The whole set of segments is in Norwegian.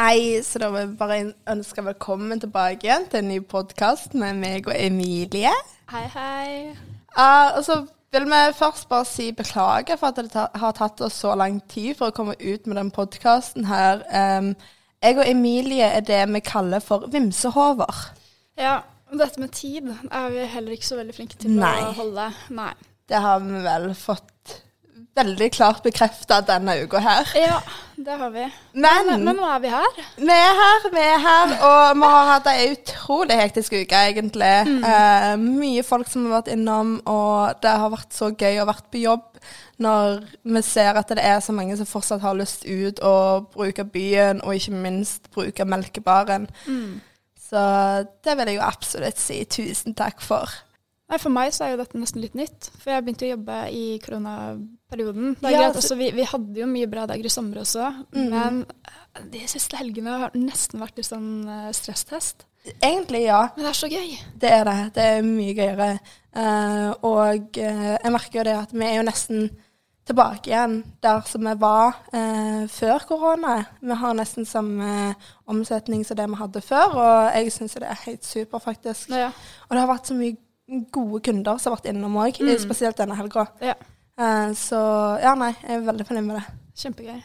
Hei, så da vil jeg bare ønske velkommen tilbake igjen til en ny podkast med meg og Emilie. Hei, hei. Uh, og så vil vi først bare si beklager for at det ta har tatt oss så lang tid for å komme ut med den podkasten her. Um, jeg og Emilie er det vi kaller for vimsehover. Ja, dette med tid er vi heller ikke så veldig flinke til Nei. å holde. Nei. Det har vi vel fått veldig klart bekrefta denne uka her. Ja, det har vi. Men, Men, men nå er vi her. vi er her, vi er her, og vi har hatt ei utrolig hektisk uke, egentlig. Eh, mye folk som har vært innom, og det har vært så gøy å vært på jobb når vi ser at det er så mange som fortsatt har lyst ut og bruke byen, og ikke minst bruke melkebaren. Så det vil jeg jo absolutt si tusen takk for. Nei, For meg så er jo dette nesten litt nytt. For jeg begynte å jobbe i koronaperioden. Det er Ja, greit, så- også, vi, vi hadde jo mye bra dager i sommer også, men eh, de siste helgene har nesten vært litt sånn eh, stresstest. Egentlig, ja. Men det er så gøy. Det er det. Det er mye gøyere. Uh, og uh, jeg merker jo det at vi er jo nesten tilbake igjen der som vi var uh, før korona. Vi har nesten samme omsetning som det vi hadde før, og jeg syns det er helt super, faktisk. Ja. Og det har vært så mye gode kunder som har vært innom òg, spesielt denne helga. ja. Eh, så ja, nei, jeg er veldig fornøyd med det. Kjempegøy.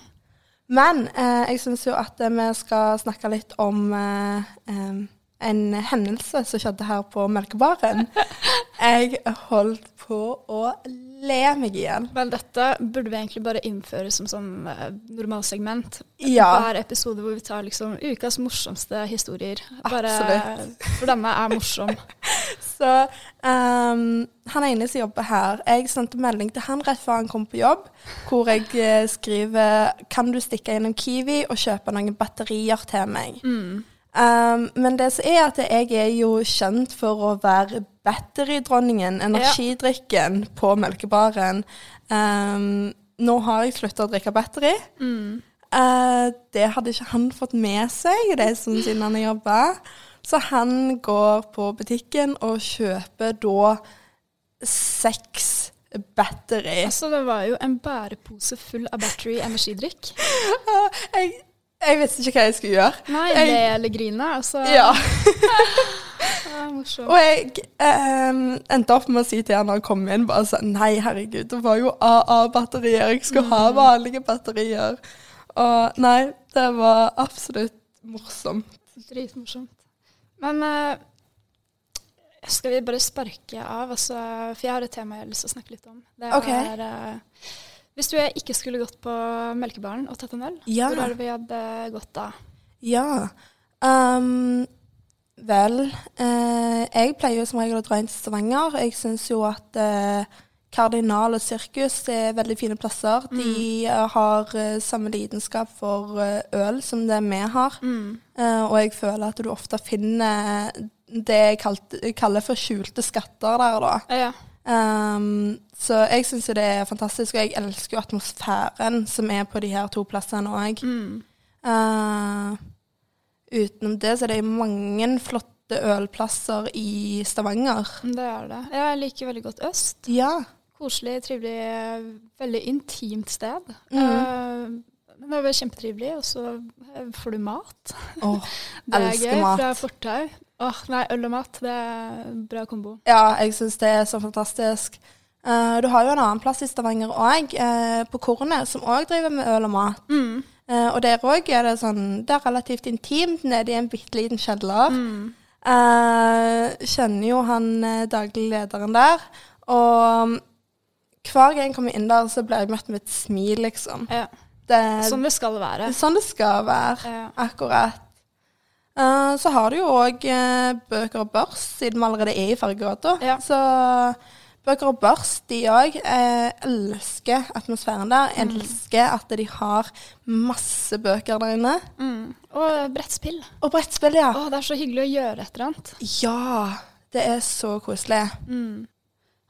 Men eh, jeg syns jo at eh, vi skal snakke litt om eh, en hendelse som skjedde her på Melkebaren. Jeg holdt på å le meg igjen. Men dette burde vi egentlig bare innføre som sånn uh, normalsegment. Ja. Hver episode hvor vi tar liksom ukas morsomste historier. Bare, Absolutt. For denne er morsom. Så um, han ene som jobber her, jeg sendte melding til han rett før han kom på jobb, hvor jeg eh, skriver Kan du stikke innom Kiwi og kjøpe noen batterier til meg? Um, men det som er at jeg er jo kjent for å være batterydronningen, energidrikken, på melkebaren. Um, nå har jeg slutta å drikke batteri. Uh, det hadde ikke han fått med seg det er sånn siden han har jobba. Så han går på butikken og kjøper da seks batteri. Altså, det var jo en bærepose full av battery energidrikk. Jeg, jeg visste ikke hva jeg skulle gjøre. Nei, Jeg- le eller grine. Altså, Ja. det er morsomt. Og jeg ehm, endte opp med å si til han når han kom inn, bare sånn Nei, herregud, det var jo AA-batterier. Jeg skulle ha vanlige batterier. Og nei, det var absolutt morsomt. Dritmorsomt. Men eh, skal vi bare sparke av? Altså, for jeg har et tema jeg har lyst til å snakke litt om. Det Ok. er eh, Hvis du ikke skulle gått på Melkebaren og tatt en øl, Ja. hvor er det vi hadde gått da? Ja. Um, vel, eh, jeg pleier jo som regel å dra inn til Stavanger. Jeg syns jo at eh, Kardinal og Sirkus er veldig fine plasser. De eh, har uh, samme lidenskap for uh, øl som det vi har. Eh, og jeg føler at du ofte finner det jeg kalt, kaller for skjulte skatter der, da. Ja. Ehm, så jeg syns jo det er fantastisk, og jeg elsker jo atmosfæren som er på de her to plassene òg. utenom det så er det mange flotte ølplasser i Stavanger. Det er det. Jeg liker veldig godt øst. Ja. Koselig, trivelig, veldig intimt sted. Mm. Uh, men det var kjempetrivelig, og så får du mat. Oh, Det er gøy mat. fra fortau. Åh, nei, øl og mat, det er en bra kombo. Ja, jeg syns det er så fantastisk. Uh, du har jo en annen plass i Stavanger òg, på Kornet, som òg driver med øl og mat. Eh, og der òg er det sånn Det er relativt intimt nede i en bitte liten kjeller. Eh, kjenner jo han eh, daglig lederen der. Og mm, hver gang jeg kommer inn der, så blir jeg møtt med et smil, liksom. Ja. Det, Sånn det skal være. sånn det skal være. Ja. Akkurat. Eh, så har du jo òg bøker og børs, siden vi allerede er i Fargegata. Ja. Så bøker og børs, de òg elsker atmosfæren der. Elsker at de har masse bøker der inne. Mm. Og brettspill. Og brettspill, ja. Å, det er så hyggelig å gjøre et eller annet. Ja, det er så koselig.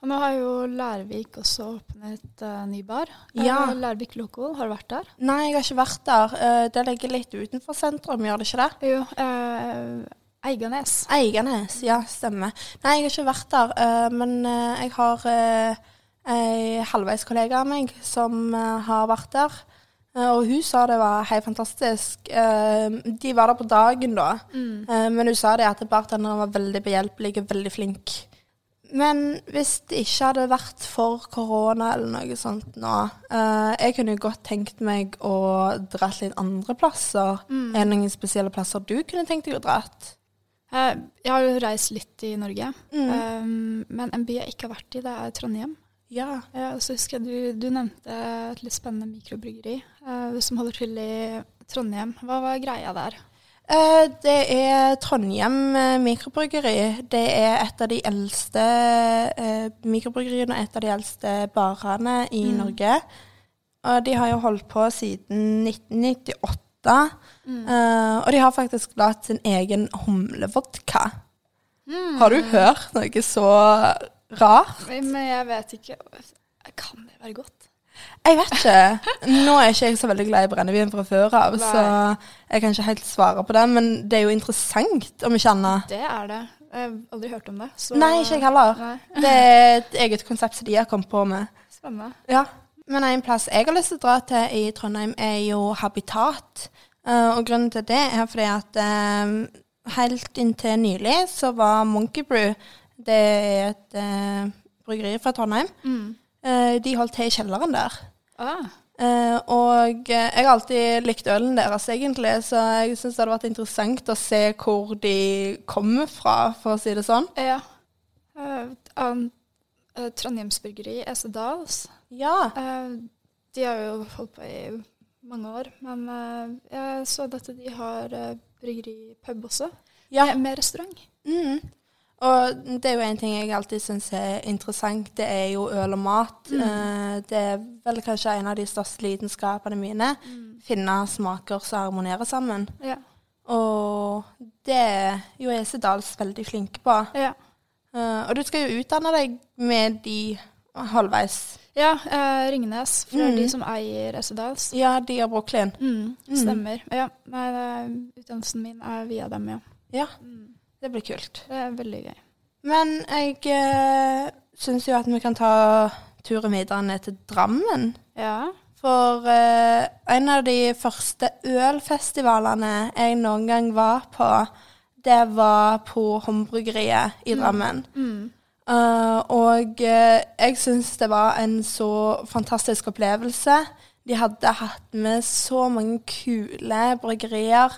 Og nå har jo Lærvik også åpnet uh, ny bar. Ja. Lærvik Local, har du vært der? Nei, jeg har ikke vært der. Uh, det ligger litt utenfor sentrum, gjør det ikke det? Jo, Uh, Eiganes. Eiganes, ja, stemmer. Nei, jeg har ikke vært der, uh, men jeg har uh, ei halvveis kollega av meg som har vært der. Og hun sa det var helt fantastisk. De var der på dagen da, mm. men hun sa det at bartenderen var veldig behjelpelig og veldig flink. Men hvis det ikke hadde vært for korona eller noe sånt nå eh, Jeg kunne jo godt tenkt meg å dratt litt andre plasser. Er det noen spesielle plasser du kunne tenkt deg å dratt? Eh, Jeg har jo reist litt i Norge, Mm. um, men en by jeg ikke har vært i, det er Trondheim. Ja. Ja, så husker jeg du, du nevnte et litt spennende mikrobryggeri eh, som holder til i Trondheim. Hva var greia der? Eh, det er Trondheim eh, mikrobryggeri. Det er et av de eldste eh, mikrobryggeriene og et av de eldste barene i Norge. Og de har jo holdt på siden 1998. Mm. og de har faktisk lagd sin egen humlevodka. Har du hørt noe så rart? Men jeg vet ikke Kan det være godt? Jeg vet ikke. Nå er ikke jeg så veldig glad i brennevin fra før av, Nei. så jeg kan ikke helt svare på det. Men det er jo interessant, om ikke annet. Det er det. Jeg har aldri hørt om det. så- Nei, ikke jeg heller. Nei. Det er et eget konsept som de har kommet på med. Spennende. Ja. Men en plass jeg har lyst til å dra til i Trondheim, er jo Habitat. Eh, og grunnen til det er fordi at eh, helt inntil nylig så var Monkey Brew Det er et eh, bryggeri fra Trondheim. Mm. Eh, de holdt til i kjelleren der. Ah, Eh, og eh, jeg har alltid likt ølen deres, egentlig, så jeg syns det hadde vært interessant å se hvor de kommer fra, for å si det sånn. ja. Um, uh, Trondheimsbryggeri, Esedals. Ja. Eh, de har jo holdt på i mange år, men eh, jeg så at de har uh, bryggeri-pub også, ja. med, med restaurant. Mm. Og det er jo en ting jeg alltid syns er interessant, det er jo øl og mat. Mm. det er vel kanskje en av de største lidenskapene mine. Finne smaker som harmonerer sammen. Ja. Og det er jo Esedals veldig flinke på. Ja, Eh, og du skal jo utdanne deg med de halvveis. ja eh, Ringnes, for Mm. de som eier Esedals. Ja, de av Brooklyn. Mm, stemmer. Ja, nei, utdannelsen min er via dem, ja. Ja, det blir kult. Det er veldig gøy. Men jeg eh, syns jo at vi kan ta turen videre ned til Drammen. Ja. For eh, en av de første ølfestivalene jeg noen gang var på, det var på Håndbryggeriet i Drammen. Mm. Eh, og eh, jeg syns det var en så fantastisk opplevelse. De hadde hatt med så mange kule bryggerier.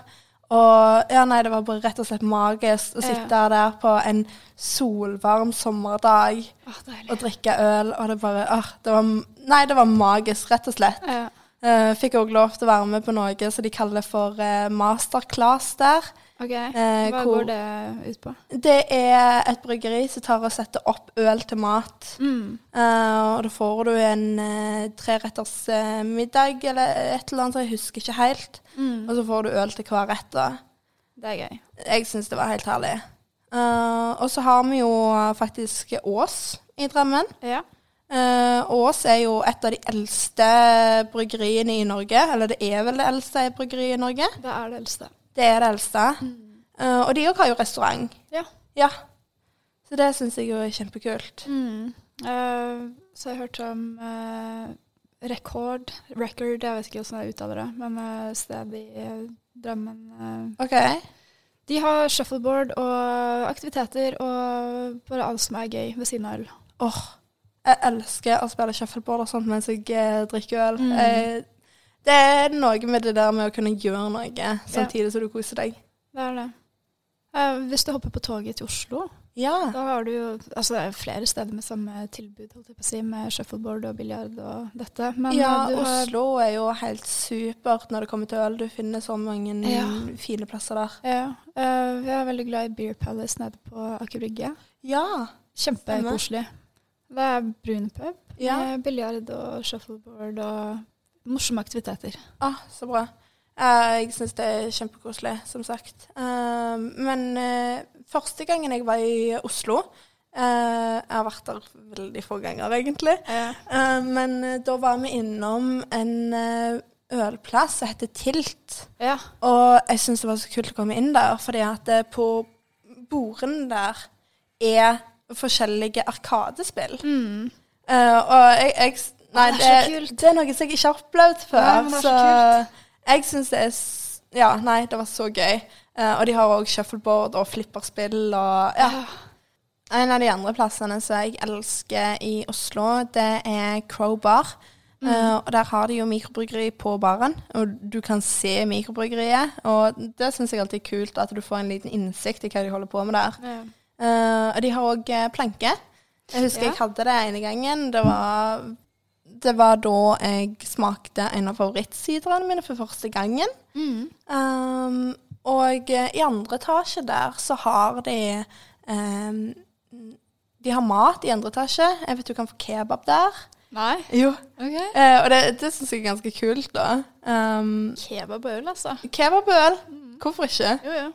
Og ja, nei, det var bare rett og slett magisk å Ja. sitte der på en solvarm sommerdag deilig. og drikke øl, og det bare åh, det var, Nei, det var magisk, rett og slett. Ja. Uh, fikk òg lov til å være med på noe som de kaller for uh, masterclass der. OK. Eh, Hva hvor- går det ut på? Det er et bryggeri som tar og setter opp øl til mat. Mm. Eh, og da får du en uh, treretters eh, middag eller et eller annet, jeg husker ikke helt. Mm. Og så får du øl til hver rett. da. Det er gøy. Jeg syns det var helt herlig. Uh, og så har vi jo faktisk Ås i Drammen. Ja. Uh, Ås er jo et av de eldste bryggeriene i Norge. Eller det er vel det eldste bryggeriet i Norge. Det er det eldste. Det er det eldste. Eh, og de òg har jo restaurant. Ja. Ja. Så det syns jeg jo er kjempekult. Mm. Uh, så jeg hørt om uh, Rekord Record, jeg vet ikke hvordan jeg uttaler det, men uh, sted i drømmen. Drammen OK. De har shuffleboard og aktiviteter og bare alt som er gøy ved siden av øl. Åh, jeg elsker å spille shuffleboard og sånt mens jeg drikker øl. Mm. Eh, det er noe med det der med å kunne gjøre noe samtidig som du koser deg. Det er det. Uh, hvis du hopper på toget til Oslo, Ja. da har du jo Altså det er flere steder med samme tilbud, holdt jeg på å si, med shuffleboard og biljard og dette. Men ja, eh, du har Oslo er jo helt supert når det kommer til øl. Du finner så mange Ja. fine plasser der. Ja. Uh, vi er veldig glad i Beer Palace nede på Aker Brygge. Ja. Kjempekoselig. Det er brun pub Ja. med biljard og shuffleboard og morsomme aktiviteter. Ah, så bra. Eh, jeg syns det er kjempekoselig, som sagt. Eh, men eh, første gangen jeg var i Oslo Jeg har vært der veldig få ganger, egentlig. Eh, men da var vi innom en ølplass som heter Tilt. Ja. Og jeg syns det var så kult å komme inn der, fordi at på bordene der er forskjellige arkadespill. Mm. Og jeg, jeg, Nei, det det, er kult. det er noe som jeg ikke har opplevd før. Nei, men det er så så jeg syns det er Ja, nei, det var så gøy. Uh, og de har òg shuffleboard og flipperspill og ja. En av de andre plassene som jeg elsker i Oslo, det er Crow Bar. Mm. Uh, og der har de jo mikrobryggeri på baren, og du kan se mikrobryggeriet. Og det syns jeg alltid er kult, at du får en liten innsikt i hva de holder på med der. Ja. Uh, og de har òg planke. Jeg husker Ja. jeg hadde det ene gangen. Det var, det var da jeg smakte en av favorittsiderne mine for første gangen. Mm. Um, og eh, i andre etasje der så har de um, De har mat i andre etasje. Jeg vet du kan få kebab der. Nei? Jo. OK. Uh, og det, det syns jeg er ganske kult, da. Um, Kebabøl, altså. Kebabøl. Hvorfor ikke? Jo, jo.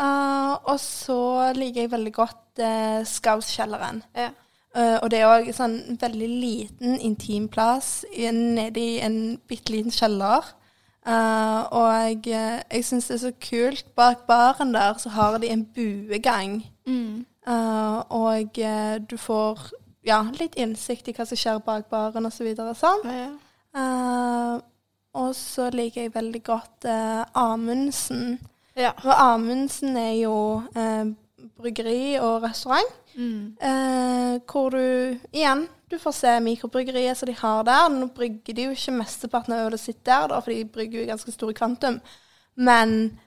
Uh, og så liker jeg veldig godt uh, Skauskjelleren. Ja. Uh, og det er òg sånn veldig liten, intim plass nede i en bitte liten kjeller. Uh, og jeg, jeg syns det er så kult. Bak baren der så har de en buegang. Mm. Uh, og du får ja, litt innsikt i hva som skjer bak baren osv. Så videre, sånn. Ja, ja. Og så liker jeg veldig godt Amundsen. ja. Og Amundsen er jo bryggeri og restaurant. Mm. Eh, hvor du igjen du får se mikrobryggeriet som de har der. Nå brygger de jo ikke mesteparten av ølet sitt der, da, for de brygger jo ganske store kvantum. Men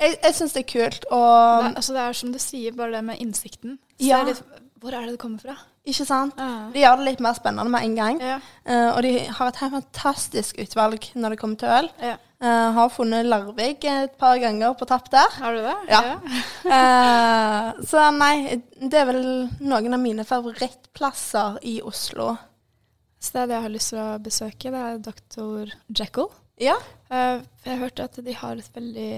jeg, jeg syns det er kult. Og Det, altså, det er som du sier, bare det med innsikten. Så Ja. er litt, hvor er det det kommer fra? ikke sant? Ja. De gjør det litt mer spennende med en gang. Ja. Uh, og de har et helt fantastisk utvalg når det kommer til øl. ja. Eh, har funnet Larvik et par ganger på tapp der. Har du det? Ja. uh, så nei, det er vel noen av mine favorittplasser i Oslo. Stedet jeg har lyst til å besøke, det er Dr. Jekyll. Ja. Uh, jeg hørte at de har et veldig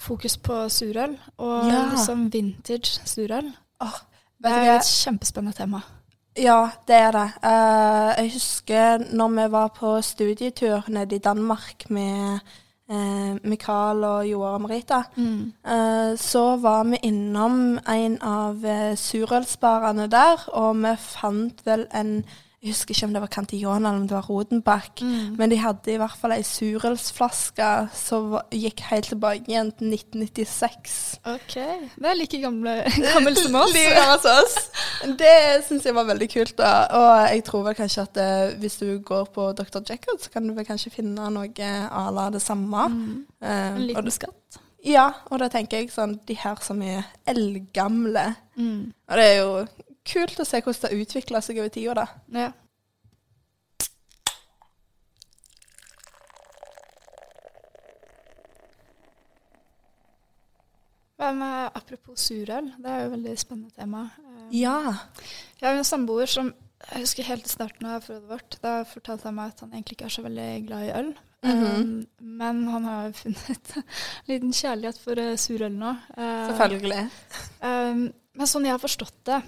fokus på surøl, og Ja. liksom vintage surøl. Oh, Det er et kjempespennende tema. Ja, det er det. Uh, jeg husker når vi var på studietur nede i Danmark med uh, Mikael og Joar og Marita. eh, så var vi innom en av uh, surølsbarene der, og vi fant vel en Jeg husker ikke om det var Cantillon eller om det var Rodenbach. Mm. Men de hadde i hvert fall ei surølsflaske som gikk helt tilbake igjen til 1996. OK. Det er like gamle, gammel som oss. Like gammel som oss. Det syns jeg var veldig kult. da. Og jeg tror vel kanskje at eh, hvis du går på Dr. Jekyll, så kan du vel kanskje finne noe à la det samme. Mm. Eh, En liten skatt. ja, og da tenker jeg sånn de her som er eldgamle. Mm. Og det er jo kult å se hvordan det har utvikla seg over tida, da. Ja. Med apropos surøl? Det er jo et veldig spennende tema. Eh, Ja. Jeg har en samboer som jeg husker helt i starten av forholdet vårt. Da fortalte han meg at han egentlig ikke er så veldig glad i øl. Mhm. um, men han har funnet en liten kjærlighet for uh, surøl nå. Uh, Selvfølgelig. Um, men sånn jeg har forstått det,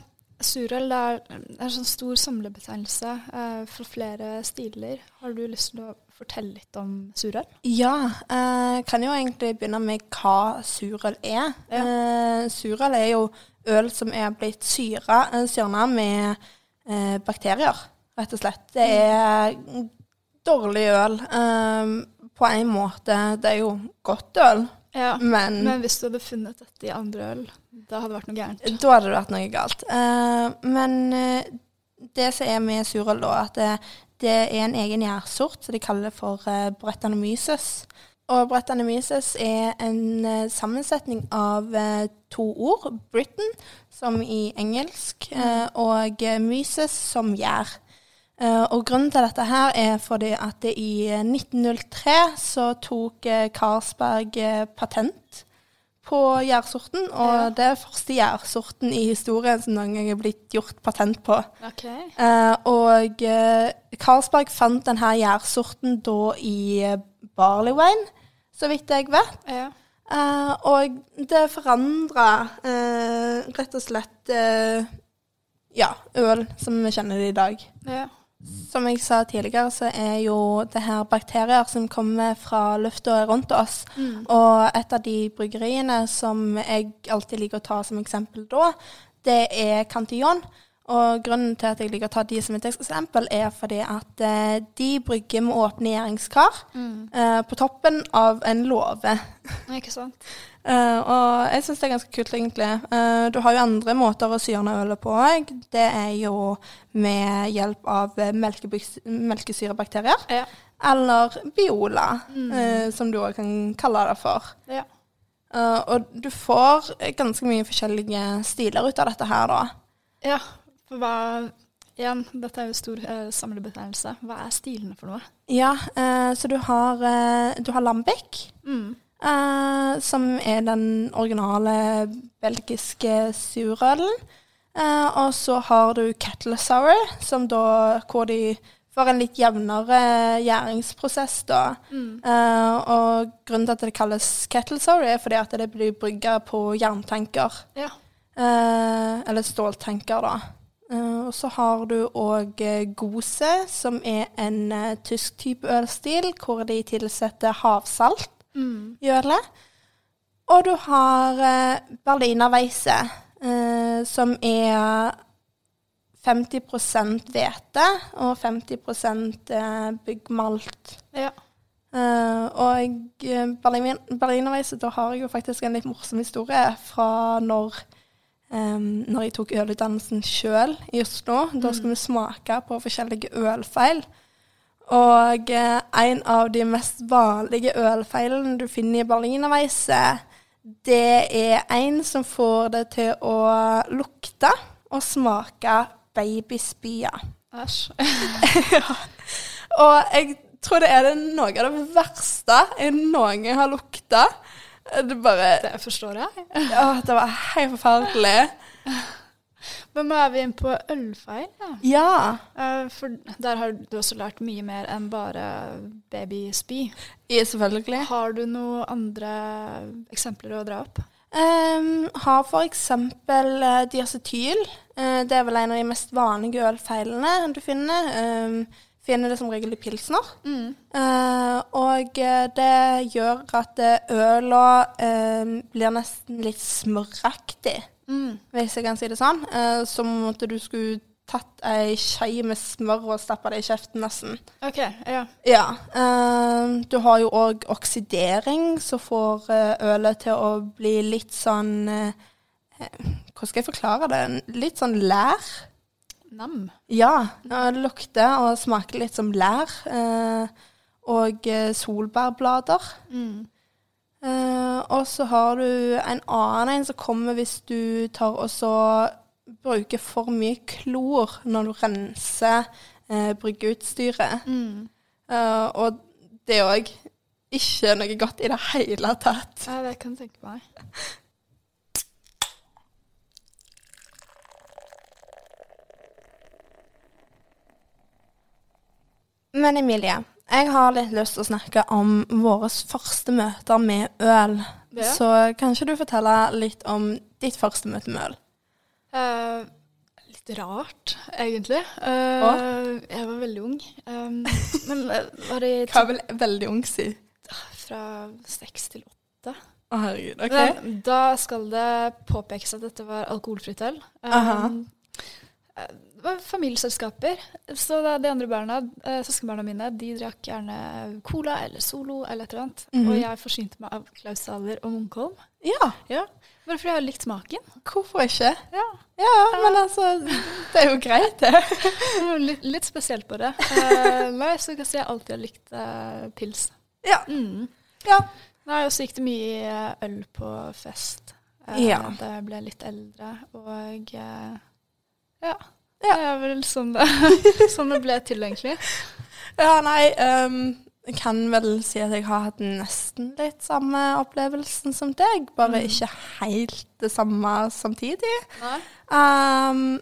surøl er, er en sånn stor samlebetegnelse eh, for flere stiler. Har du lyst til å fortelle litt om surøl? Ja, eh, kan jo egentlig begynne med hva surøl er. Ja. Eh, surøl er jo øl som er blitt syra, eh, syrna med eh, bakterier, rett og slett. Det er dårlig øl. Eh, på en måte, det er jo godt øl, Ja. men, Men hvis du hadde funnet dette i andre øl, da hadde det vært noe gærent. da hadde det vært noe galt. Uh, men uh, det som er med surøl, da, at det, det er en egen gjærsort som de kaller for uh, Brettanomyces. Og Brettanomyces er en uh, sammensetning av eh, to ord. Britain, som i engelsk, eh, og myces som gjær. Eh, og grunnen til dette her er fordi at det i eh, 1903 så tok Karlsberg Carlsberg eh, patent på gjærsorten, og Ja. det er første gjærsorten i historien som noen gang er blitt gjort patent på. Ok. Eh, og Karlsberg fant denne gjærsorten da i eh, barley wine, så vidt jeg vet. Ja. Eh, og det forandra eh, rett og slett eh, ja, øl som vi kjenner det i dag. ja. Som jeg sa tidligere, så er jo det her bakterier som kommer fra lufta rundt oss. Mm. Og et av de bryggeriene som jeg alltid liker å ta som eksempel da, det er Cantillon. Og grunnen til at jeg liker å ta de som et eksempel, er fordi at eh, de brygger med åpne gjæringskar eh, på toppen av en låve. Ikke sant? Eh, og jeg syns det er ganske kult, egentlig. Uh, du har jo andre måter å syrne ølet på òg. Det er jo med hjelp av melkesyrebakterier. Ja. Eller biola, eh, som du òg kan kalle det for. ja. Og du får ganske mye forskjellige stiler ut av dette her, da. Ja, for hva Igjen, dette er jo stor eh, samlebetegnelse. Hva er stilene for noe? Ja, så du har, eh, du har lambic, Mm. Eh, som er den originale belgiske surølen. Eh, og så har du kettle sour, som da, hvor de får en litt jevnere gjæringsprosess, da. Eh, og grunnen til at det kalles kettle sour, er fordi at det blir brygga på jerntanker. Ja. Eh, eller ståltanker, da. Eh, og så har du òg gose, som er en tysk type ølstil, hvor de tilsetter havsalt Mm. ølet. Og du har eh, berlinerweisse, eh, som er 50% hvete og 50 eh, byggmalt. Ja. Uh, og eh, Berlin, Berlinerweisse, da har jeg jo faktisk en litt morsom historie fra når, um, når jeg tok ølutdannelsen sjøl i Oslo. Da skulle vi smake på forskjellige ølfeil. Og eh, en av de mest vanlige ølfeilene du finner i Berlinerweisse, det er en som får det til å lukte og smake babyspya. Æsj. Og jeg tror det er det noe av det verste jeg noen gang har lukta. Det bare Det forstår jeg. ja, det var helt forferdelig. Men nå er vi inne på ølfeil. Ja. Ja. Eh, for der har du også lært mye mer enn bare babyspy. ja selvfølgelig. Har du noen andre eksempler å dra opp? Um, har eksempel uh, diacetyl. Uh, det er vel en av de mest vanlige ølfeilene du finner. Um, finner det som regel i pilsner. Eh, og eh, det gjør at uh, øla uh, blir nesten litt smøraktig, hvis jeg kan si det sånn. Uh, som at du skulle tatt ei skje med smør og stappa det i kjeften, nesten. OK, ja. Ja. Uh, du har jo òg oksidering, som får uh, ølet til å bli litt sånn eh, Hvordan skal jeg forklare det? Litt sånn lær. Nam. Ja. Det lukter og smaker litt som lær. og solbærblader. solbærblader. Eh, og så har du en annen en som kommer hvis du tar og så bruker for mye klor når du renser uh, bryggeutstyret. Eh, og det er òg ikke noe godt i det hele tatt. Ja, det kan jeg tenke meg. Men Emilie, jeg har litt lyst til å snakke om våre første møter med øl. Ja. Så kan ikke du fortelle litt om ditt første møte med øl? Uh, litt rart, egentlig. Eh, jeg var veldig ung. Um, men eh, var det Hva vil veldig ung si? fra seks til åtte? Å, herregud. OK. Men Da skal det påpekes at dette var alkoholfritt øl. Um, familieselskaper. Så de andre barna, eh, søskenbarna mine, de drakk gjerne cola eller Solo eller et eller annet. Mhm. Og jeg forsynte meg av Klaus Saler og Munkholm. Ja, Ja. Bare fordi jeg har likt smaken. hvorfor ikke? Ja. Ja, men altså Det er jo greit, det. Litt, litt spesielt på det. Uh, nei, så kan jeg si jeg alltid har likt eh, pils. Ja. Mm. ja. Nei, og så gikk det mye eh, øl på fest eh, Ja. da jeg ble litt eldre, og eh, ja. Ja. Det er vel sånn det, sånn det ble til, egentlig. Ja, nei um, Jeg kan vel si at jeg har hatt nesten litt samme opplevelsen som deg, bare ikke helt det samme samtidig. Um,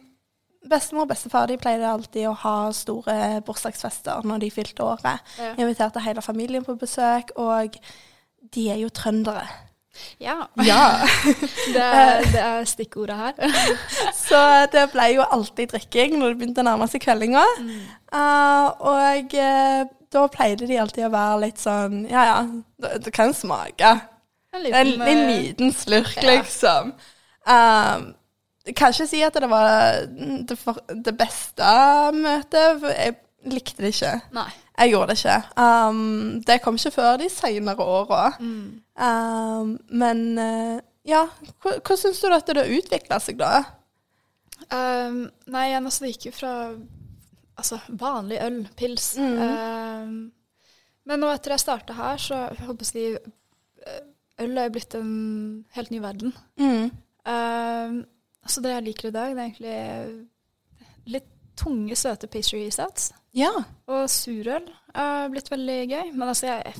bestemor og bestefar de pleide alltid å ha store bursdagsfester når de fylte året. Ja. Inviterte hele familien på besøk, og de er jo trøndere. Ja. Ja. Det, er- det er stikkordet her. Så det ble jo alltid drikking når det begynte å nærme seg kveldinga. Uh, og uh, da pleide de alltid å være litt sånn Ja ja, det, det kan smake. En En, en eh, liten slurk, ja. liksom. Um, kan ikke si at det var det, for, det beste møtet, for jeg likte det ikke. Nei. Jeg gjorde det ikke. Um, det kom ikke før de senere åra. Um, men eh, ja, hva, hva syns du at det har utvikla seg, da? Um, nei, igjen, altså, det gikk jo fra altså, vanlig øl, pils. Um, men nå etter jeg starta her, så jeg håper jeg si eh, Øl er jo blitt en helt ny verden. Mm. Um, så det jeg liker i dag, det er egentlig litt tunge, søte pastry sets. Ja. Og surøl har blitt veldig gøy. Men altså, jeg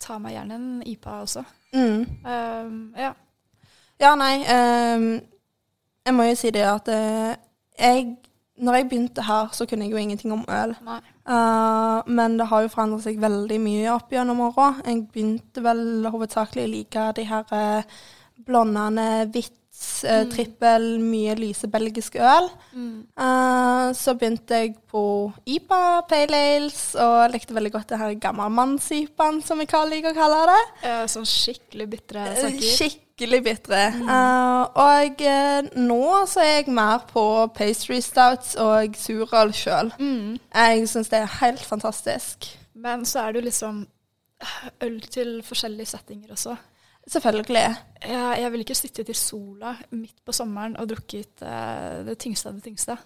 tar meg gjerne en IPA også. Mm. Um, ja. Ja, nei um, Jeg må jo si det at uh, jeg Når jeg begynte her, så kunne jeg jo ingenting om øl. Eh, men det har jo forandret seg veldig mye opp gjennom åra. Jeg begynte vel hovedsakelig å like de her uh, blondene, vits, eh, trippel, mye lyse belgisk øl. Eh, så begynte jeg på IPA, Pale Ales, og likte veldig godt det her gammelmanns-IPA-en, som jeg liker å kalle det. Eh, sånn skikkelig bitre saker. Skikkelig bitre. Eh, og eh, nå så er jeg mer på pastry stouts og surøl sjøl. Mm. Jeg syns det er helt fantastisk. Men så er det jo liksom øl til forskjellige settinger også. Selvfølgelig. Jeg, jeg vil ikke sitte til sola midt på sommeren og drukket uh, det tyngste av det tyngste.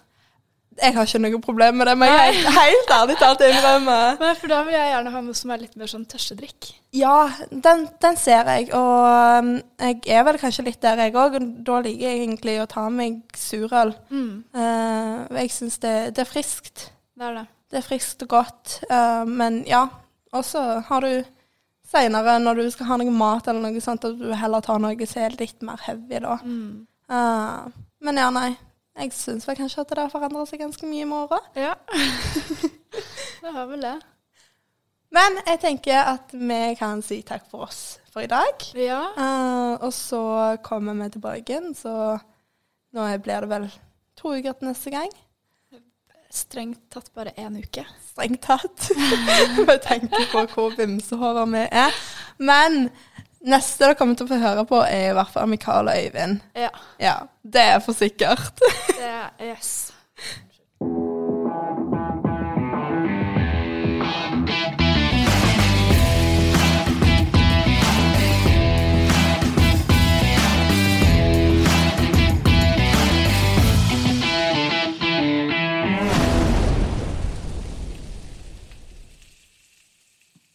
Jeg har ikke noe problem med det, men jeg er helt ærlig talt innrømme. Men for da vil jeg gjerne ha noe som er litt mer sånn tørstedrikk. Ja, den, den ser jeg, og um, jeg er vel kanskje litt der, jeg òg. Da liker jeg egentlig å ta meg surøl. Eh, jeg syns det, det er friskt. Det er det. Det er friskt og godt. uh, men ja, også har du seinere, når du skal ha noe mat eller noe sånt, at du heller tar noe som er litt mer heavy, da. Eh, men ja, nei. Jeg syns vel kanskje at det har forandra seg ganske mye med åra. Ja. det har vel det. Men jeg tenker at vi kan si takk for oss for i dag. Ja. Uh, og så kommer vi tilbake igjen, så nå blir det vel to uker til neste gang. Strengt tatt bare én uke. Strengt tatt. Bare tenke på hvor vimsehåra vi er. Men neste dere kommer til å få høre på, er i hvert fall Mikael og Øyvind. Ja. Ja, det er for sikkert. Det er Yes.